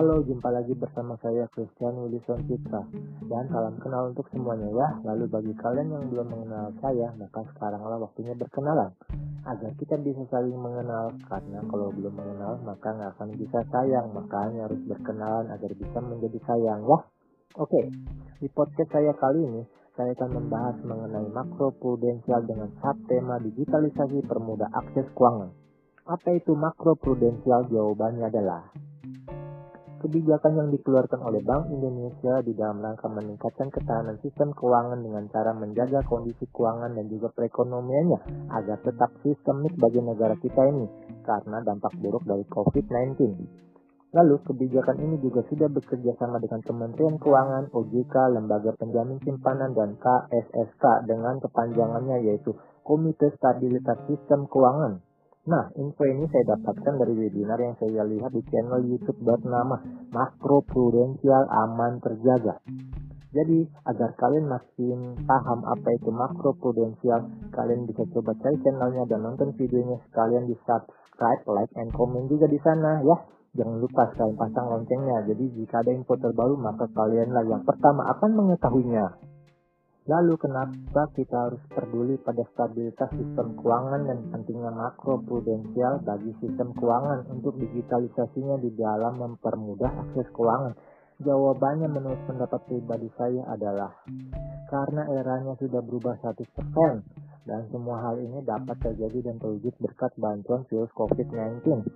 Halo, jumpa lagi bersama saya Christian Wilson Citra. Dan salam kenal untuk semuanya ya. Lalu bagi kalian yang belum mengenal saya Maka sekaranglah waktunya berkenalan. Agar kita bisa saling mengenal. Karena kalau belum mengenal maka nggak akan bisa sayang. Makanya harus berkenalan agar bisa menjadi sayang ya. Oke, di podcast saya kali ini saya akan membahas mengenai makro prudensial dengan subtema digitalisasi permudah akses keuangan. Apa itu makro prudensial? Jawabannya adalah kebijakan yang dikeluarkan oleh Bank Indonesia di dalam rangka meningkatkan ketahanan sistem keuangan dengan cara menjaga kondisi keuangan dan juga perekonomiannya agar tetap sistemik bagi negara kita ini karena dampak buruk dari COVID-19. Lalu, kebijakan ini juga sudah bekerja sama dengan Kementerian Keuangan, OJK, Lembaga Penjamin Simpanan, dan KSSK dengan kepanjangannya yaitu Komite Stabilitas Sistem Keuangan Nah, info ini saya dapatkan dari webinar yang saya lihat di channel YouTube bernama Makro Prudensial Aman Terjaga. Jadi, agar kalian makin paham apa itu makro prudensial, kalian bisa coba cari channelnya dan nonton videonya sekalian di subscribe, like, and comment juga di sana ya. Jangan lupa sekalian pasang loncengnya. Jadi jika ada info terbaru maka kalianlah yang pertama akan mengetahuinya. Lalu kenapa kita harus peduli pada stabilitas sistem keuangan dan pentingnya makro prudensial bagi sistem keuangan untuk digitalisasinya di dalam mempermudah akses keuangan? Jawabannya menurut pendapat pribadi saya adalah karena eranya sudah berubah 100% dan semua hal ini dapat terjadi dan terwujud berkat bantuan virus COVID-19.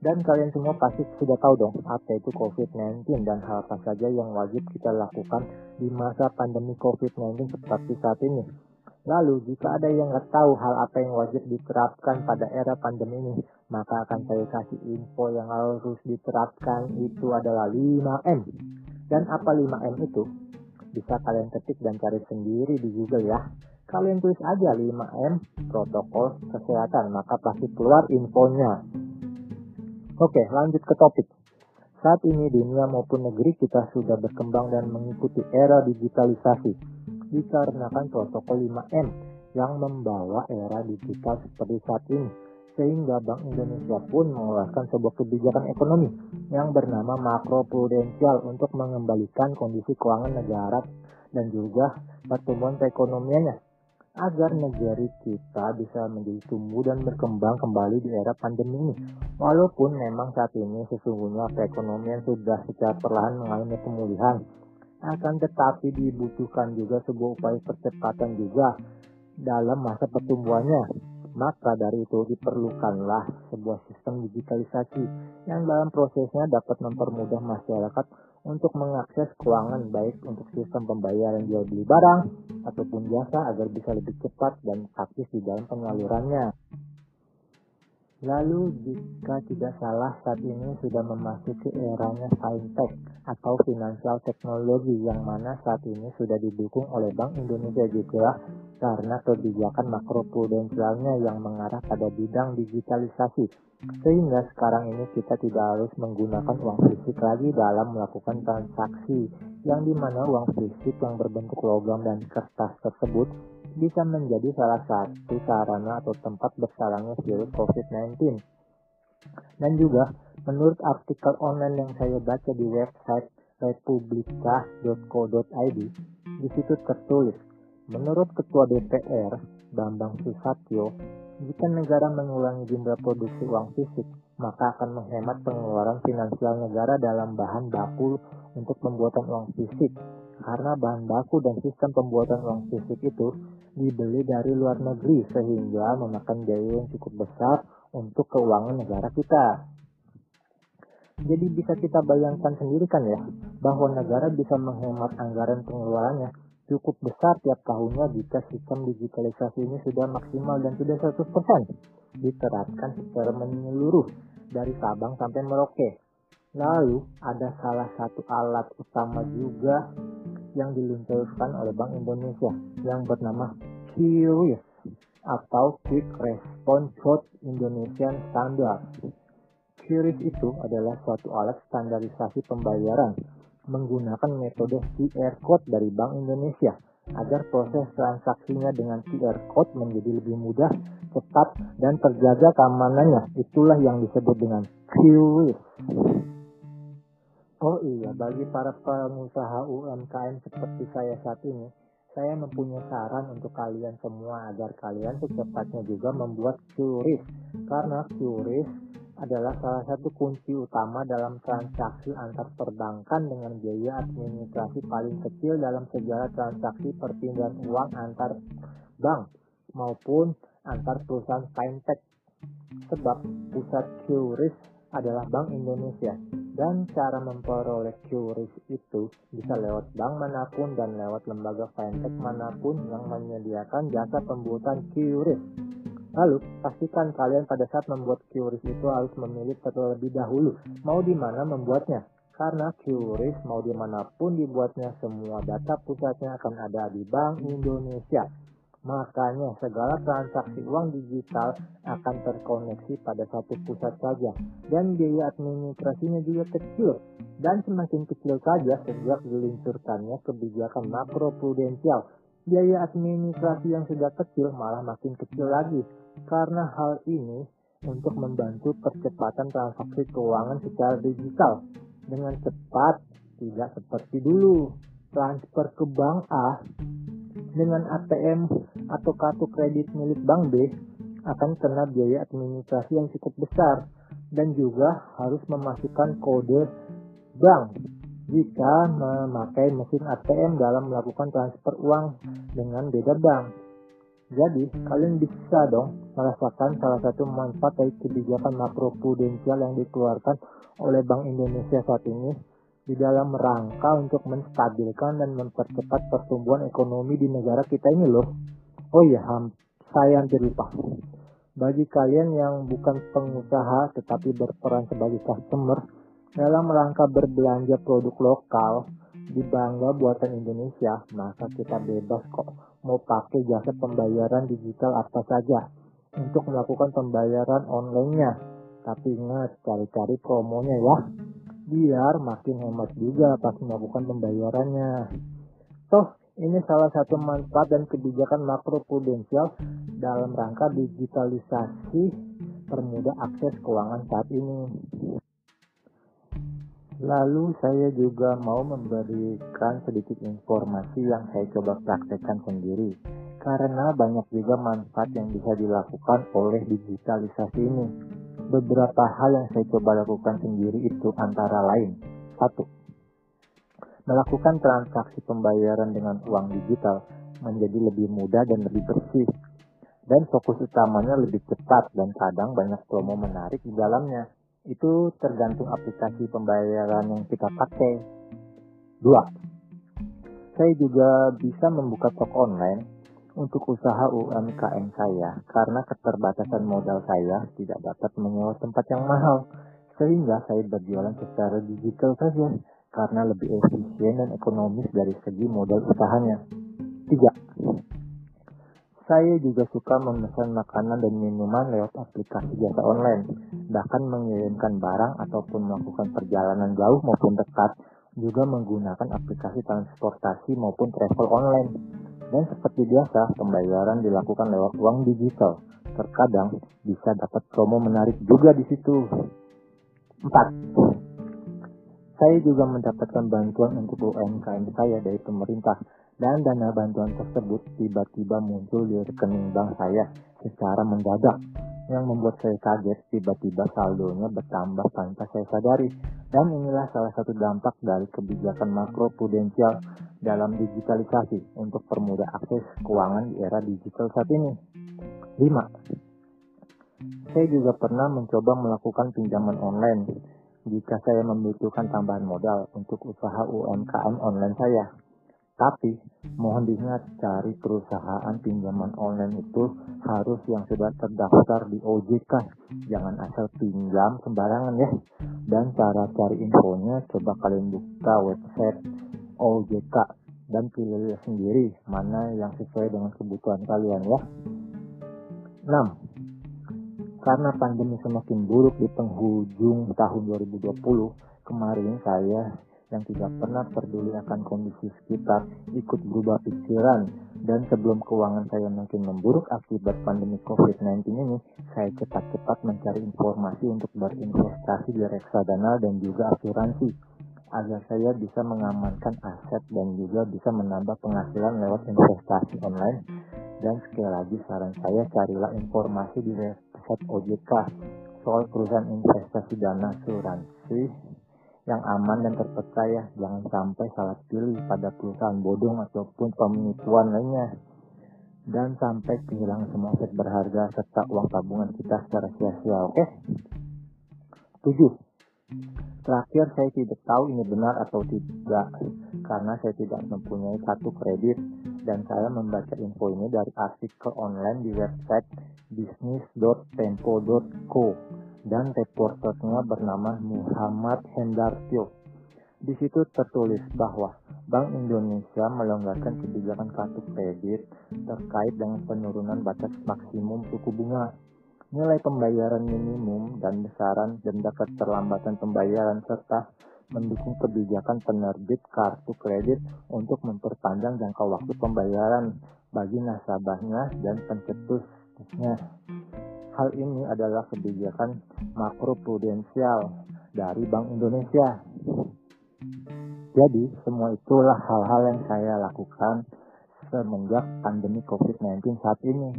Dan kalian semua pasti sudah tahu dong apa itu COVID-19 dan hal apa saja yang wajib kita lakukan di masa pandemi COVID-19 seperti saat ini. Lalu, jika ada yang nggak tahu hal apa yang wajib diterapkan pada era pandemi ini, maka akan saya kasih info yang harus diterapkan itu adalah 5M. Dan apa 5M itu? Bisa kalian ketik dan cari sendiri di Google ya. Kalian tulis aja 5M protokol kesehatan, maka pasti keluar infonya. Oke, lanjut ke topik. Saat ini dunia maupun negeri kita sudah berkembang dan mengikuti era digitalisasi dikarenakan protokol 5M yang membawa era digital seperti saat ini sehingga Bank Indonesia pun mengeluarkan sebuah kebijakan ekonomi yang bernama makro prudensial untuk mengembalikan kondisi keuangan negara dan juga pertumbuhan perekonomiannya agar negeri kita bisa menjadi tumbuh dan berkembang kembali di era pandemi ini. Walaupun memang saat ini sesungguhnya perekonomian sudah secara perlahan mengalami pemulihan, akan tetapi dibutuhkan juga sebuah upaya percepatan juga dalam masa pertumbuhannya. Maka dari itu diperlukanlah sebuah sistem digitalisasi yang dalam prosesnya dapat mempermudah masyarakat untuk mengakses keuangan baik untuk sistem pembayaran jual beli barang ataupun jasa agar bisa lebih cepat dan praktis di dalam penyalurannya. Lalu jika tidak salah saat ini sudah memasuki eranya fintech atau financial technology yang mana saat ini sudah didukung oleh Bank Indonesia juga karena kebijakan makroprudensialnya yang mengarah pada bidang digitalisasi sehingga sekarang ini kita tidak harus menggunakan uang fisik lagi dalam melakukan transaksi yang di mana uang fisik yang berbentuk logam dan kertas tersebut bisa menjadi salah satu sarana atau tempat bersalangnya virus COVID-19. Dan juga, menurut artikel online yang saya baca di website republika.co.id, di situ tertulis, menurut Ketua DPR, Bambang Susatyo, jika negara mengulangi jumlah produksi uang fisik, maka akan menghemat pengeluaran finansial negara dalam bahan baku untuk pembuatan uang fisik. Karena bahan baku dan sistem pembuatan uang fisik itu dibeli dari luar negeri sehingga memakan biaya yang cukup besar untuk keuangan negara kita. Jadi bisa kita bayangkan sendiri kan ya, bahwa negara bisa menghemat anggaran pengeluarannya cukup besar tiap tahunnya jika sistem digitalisasi ini sudah maksimal dan sudah 100% diterapkan secara menyeluruh dari Sabang sampai Merauke. Lalu ada salah satu alat utama juga yang diluncurkan oleh Bank Indonesia yang bernama QRIS atau Quick Response Code Indonesian Standard. QRIS itu adalah suatu alat standarisasi pembayaran menggunakan metode QR Code dari Bank Indonesia agar proses transaksinya dengan QR Code menjadi lebih mudah, cepat, dan terjaga keamanannya. Itulah yang disebut dengan QRIS. Oh iya, bagi para pengusaha UMKM seperti saya saat ini, saya mempunyai saran untuk kalian semua agar kalian secepatnya juga membuat QRIS. Karena QRIS adalah salah satu kunci utama dalam transaksi antar perbankan dengan biaya administrasi paling kecil dalam sejarah transaksi perpindahan uang antar bank maupun antar perusahaan fintech. Sebab pusat QRIS adalah Bank Indonesia dan cara memperoleh QRIS itu bisa lewat bank mana pun dan lewat lembaga fintech mana pun yang menyediakan jasa pembuatan QRIS. Lalu, pastikan kalian pada saat membuat QRIS itu harus memilih terlebih dahulu mau di mana membuatnya. Karena QRIS mau di mana pun dibuatnya, semua data pusatnya akan ada di Bank Indonesia. Makanya segala transaksi uang digital akan terkoneksi pada satu pusat saja dan biaya administrasinya juga kecil dan semakin kecil saja sejak diluncurkannya kebijakan makro prudensial. Biaya administrasi yang sudah kecil malah makin kecil lagi. Karena hal ini untuk membantu percepatan transaksi keuangan secara digital. Dengan cepat tidak seperti dulu. Transfer ke bank A dengan ATM atau kartu kredit milik Bank B akan kena biaya administrasi yang cukup besar. Dan juga harus memasukkan kode bank jika memakai mesin ATM dalam melakukan transfer uang dengan beda bank. Jadi, kalian bisa dong merasakan salah satu manfaat dari kebijakan makro prudensial yang dikeluarkan oleh Bank Indonesia saat ini di dalam rangka untuk menstabilkan dan mempercepat pertumbuhan ekonomi di negara kita ini loh. Oh iya, saya hampir lupa. Bagi kalian yang bukan pengusaha tetapi berperan sebagai customer dalam rangka berbelanja produk lokal di Bangga Buatan Indonesia, maka kita bebas kok mau pakai jasa pembayaran digital apa saja untuk melakukan pembayaran online-nya. Tapi ingat, cari-cari promonya ya biar makin hemat juga pas melakukan pembayarannya. Toh, ini salah satu manfaat dan kebijakan makro prudensial dalam rangka digitalisasi permudah akses keuangan saat ini. Lalu saya juga mau memberikan sedikit informasi yang saya coba praktekkan sendiri karena banyak juga manfaat yang bisa dilakukan oleh digitalisasi ini. Beberapa hal yang saya coba lakukan sendiri itu antara lain. Satu, melakukan transaksi pembayaran dengan uang digital menjadi lebih mudah dan lebih bersih. Dan fokus utamanya lebih cepat dan kadang banyak promo menarik di dalamnya. Itu tergantung aplikasi pembayaran yang kita pakai. Dua, saya juga bisa membuka toko online untuk usaha UMKM saya karena keterbatasan modal saya tidak dapat menyewa tempat yang mahal sehingga saya berjualan secara digital saja karena lebih efisien dan ekonomis dari segi modal usahanya. 3. Saya juga suka memesan makanan dan minuman lewat aplikasi jasa online, bahkan mengirimkan barang ataupun melakukan perjalanan jauh maupun dekat juga menggunakan aplikasi transportasi maupun travel online. Dan seperti biasa, pembayaran dilakukan lewat uang digital. Terkadang bisa dapat promo menarik juga di situ. 4. Saya juga mendapatkan bantuan untuk UMKM saya dari pemerintah dan dana bantuan tersebut tiba-tiba muncul di rekening bank saya secara mendadak yang membuat saya kaget tiba-tiba saldonya bertambah tanpa saya sadari dan inilah salah satu dampak dari kebijakan makro prudensial dalam digitalisasi untuk permudah akses keuangan di era digital saat ini. 5. Saya juga pernah mencoba melakukan pinjaman online jika saya membutuhkan tambahan modal untuk usaha UMKM online saya. Tapi, mohon diingat cari perusahaan pinjaman online itu harus yang sudah terdaftar di OJK. Jangan asal pinjam sembarangan ya. Dan cara cari infonya coba kalian buka website OJK dan pilih sendiri mana yang sesuai dengan kebutuhan kalian ya. 6. Karena pandemi semakin buruk di penghujung tahun 2020, kemarin saya yang tidak pernah peduli akan kondisi sekitar ikut berubah pikiran. Dan sebelum keuangan saya makin memburuk akibat pandemi COVID-19 ini, saya cepat-cepat mencari informasi untuk berinvestasi di reksadana dan juga asuransi. Agar saya bisa mengamankan aset dan juga bisa menambah penghasilan lewat investasi online. Dan sekali lagi saran saya carilah informasi di website OJK soal perusahaan investasi dana asuransi yang aman dan terpercaya. Jangan sampai salah pilih pada perusahaan bodong ataupun penipuan lainnya. Dan sampai kehilangan semua aset berharga serta uang tabungan kita secara sia-sia, oke? Okay? 7. Terakhir saya tidak tahu ini benar atau tidak karena saya tidak mempunyai satu kredit dan saya membaca info ini dari artikel online di website business.tempo.co dan reporternya bernama Muhammad Hendartio. Di situ tertulis bahwa Bank Indonesia melonggarkan kebijakan kartu kredit terkait dengan penurunan batas maksimum suku bunga nilai pembayaran minimum dan besaran denda keterlambatan pembayaran serta mendukung kebijakan penerbit kartu kredit untuk memperpanjang jangka waktu pembayaran bagi nasabahnya dan pencetusnya. Hal ini adalah kebijakan makroprudensial dari Bank Indonesia. Jadi, semua itulah hal-hal yang saya lakukan semenjak pandemi COVID-19 saat ini.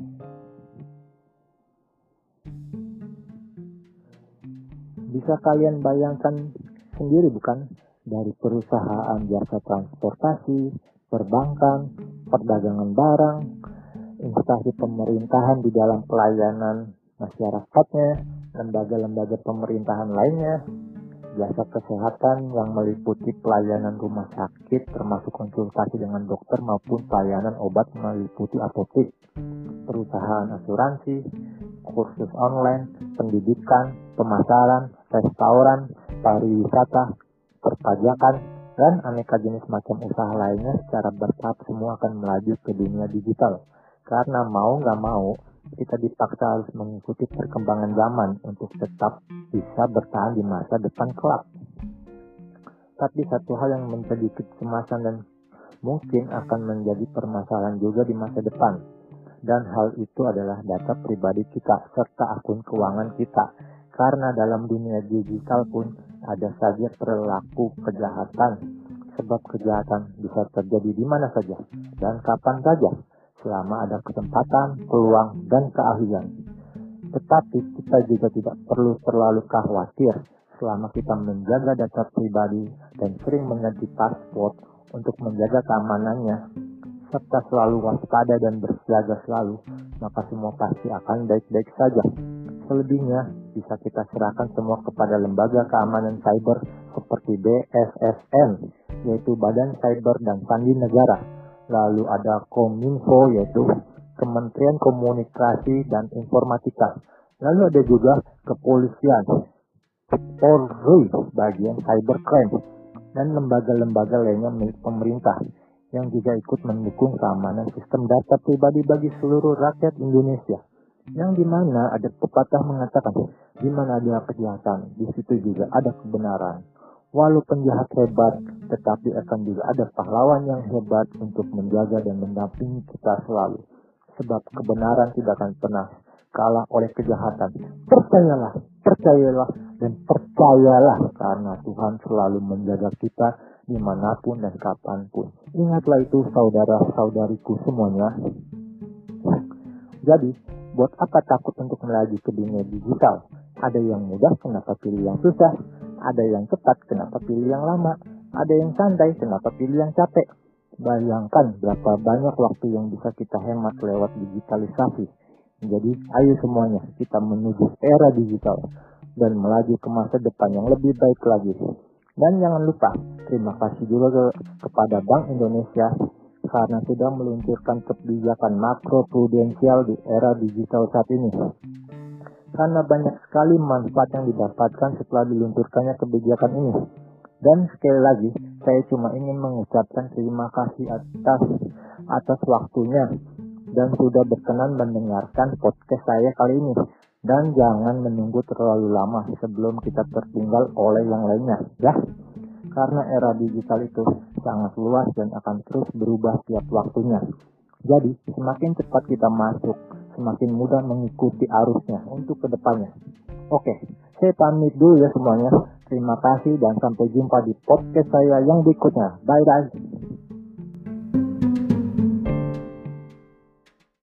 Bisa kalian bayangkan sendiri bukan? Dari perusahaan jasa transportasi, perbankan, perdagangan barang, instansi pemerintahan di dalam pelayanan masyarakatnya, lembaga-lembaga pemerintahan lainnya, jasa kesehatan yang meliputi pelayanan rumah sakit termasuk konsultasi dengan dokter maupun pelayanan obat meliputi apotek, perusahaan asuransi, kursus online, pendidikan, pemasaran, restoran, pariwisata, perpajakan, dan aneka jenis macam usaha lainnya secara bertahap semua akan melaju ke dunia digital. Karena mau nggak mau, kita dipaksa harus mengikuti perkembangan zaman untuk tetap bisa bertahan di masa depan kelak. Tapi satu hal yang menjadi kecemasan dan mungkin akan menjadi permasalahan juga di masa depan. Dan hal itu adalah data pribadi kita serta akun keuangan kita karena dalam dunia digital pun ada saja perilaku kejahatan, sebab kejahatan bisa terjadi di mana saja dan kapan saja, selama ada kesempatan, peluang, dan keahlian. Tetapi kita juga tidak perlu terlalu khawatir selama kita menjaga data pribadi dan sering mengganti password untuk menjaga keamanannya, serta selalu waspada dan bersiaga selalu, maka semua pasti akan baik-baik saja. Selebihnya bisa kita serahkan semua kepada lembaga keamanan cyber seperti BSSN, yaitu Badan Cyber dan Sandi Negara. Lalu ada Kominfo, yaitu Kementerian Komunikasi dan Informatika. Lalu ada juga kepolisian, Polri, bagian cybercrime, dan lembaga-lembaga lainnya milik pemerintah yang juga ikut mendukung keamanan sistem data pribadi bagi seluruh rakyat Indonesia. Yang di mana ada pepatah mengatakan di mana ada kejahatan di situ juga ada kebenaran walau penjahat hebat tetapi akan juga ada pahlawan yang hebat untuk menjaga dan mendampingi kita selalu sebab kebenaran tidak akan pernah kalah oleh kejahatan percayalah percayalah dan percayalah karena Tuhan selalu menjaga kita di mana pun dan kapan pun ingatlah itu saudara-saudariku semuanya jadi Buat apa takut untuk melaju ke dunia digital? Ada yang mudah, kenapa pilih yang susah? Ada yang cepat, kenapa pilih yang lama? Ada yang santai, kenapa pilih yang capek? Bayangkan berapa banyak waktu yang bisa kita hemat lewat digitalisasi. Jadi, ayo semuanya, kita menuju era digital dan melaju ke masa depan yang lebih baik lagi. Dan jangan lupa, terima kasih juga ke, kepada Bank Indonesia karena sudah meluncurkan kebijakan makro prudensial di era digital saat ini. Karena banyak sekali manfaat yang didapatkan setelah diluncurkannya kebijakan ini. Dan sekali lagi, saya cuma ingin mengucapkan terima kasih atas atas waktunya dan sudah berkenan mendengarkan podcast saya kali ini. Dan jangan menunggu terlalu lama sebelum kita tertinggal oleh yang lainnya, ya. Karena era digital itu sangat luas dan akan terus berubah tiap waktunya. Jadi, semakin cepat kita masuk, semakin mudah mengikuti arusnya untuk ke depannya. Oke, saya pamit dulu ya semuanya. Terima kasih dan sampai jumpa di podcast saya yang berikutnya. Bye bye.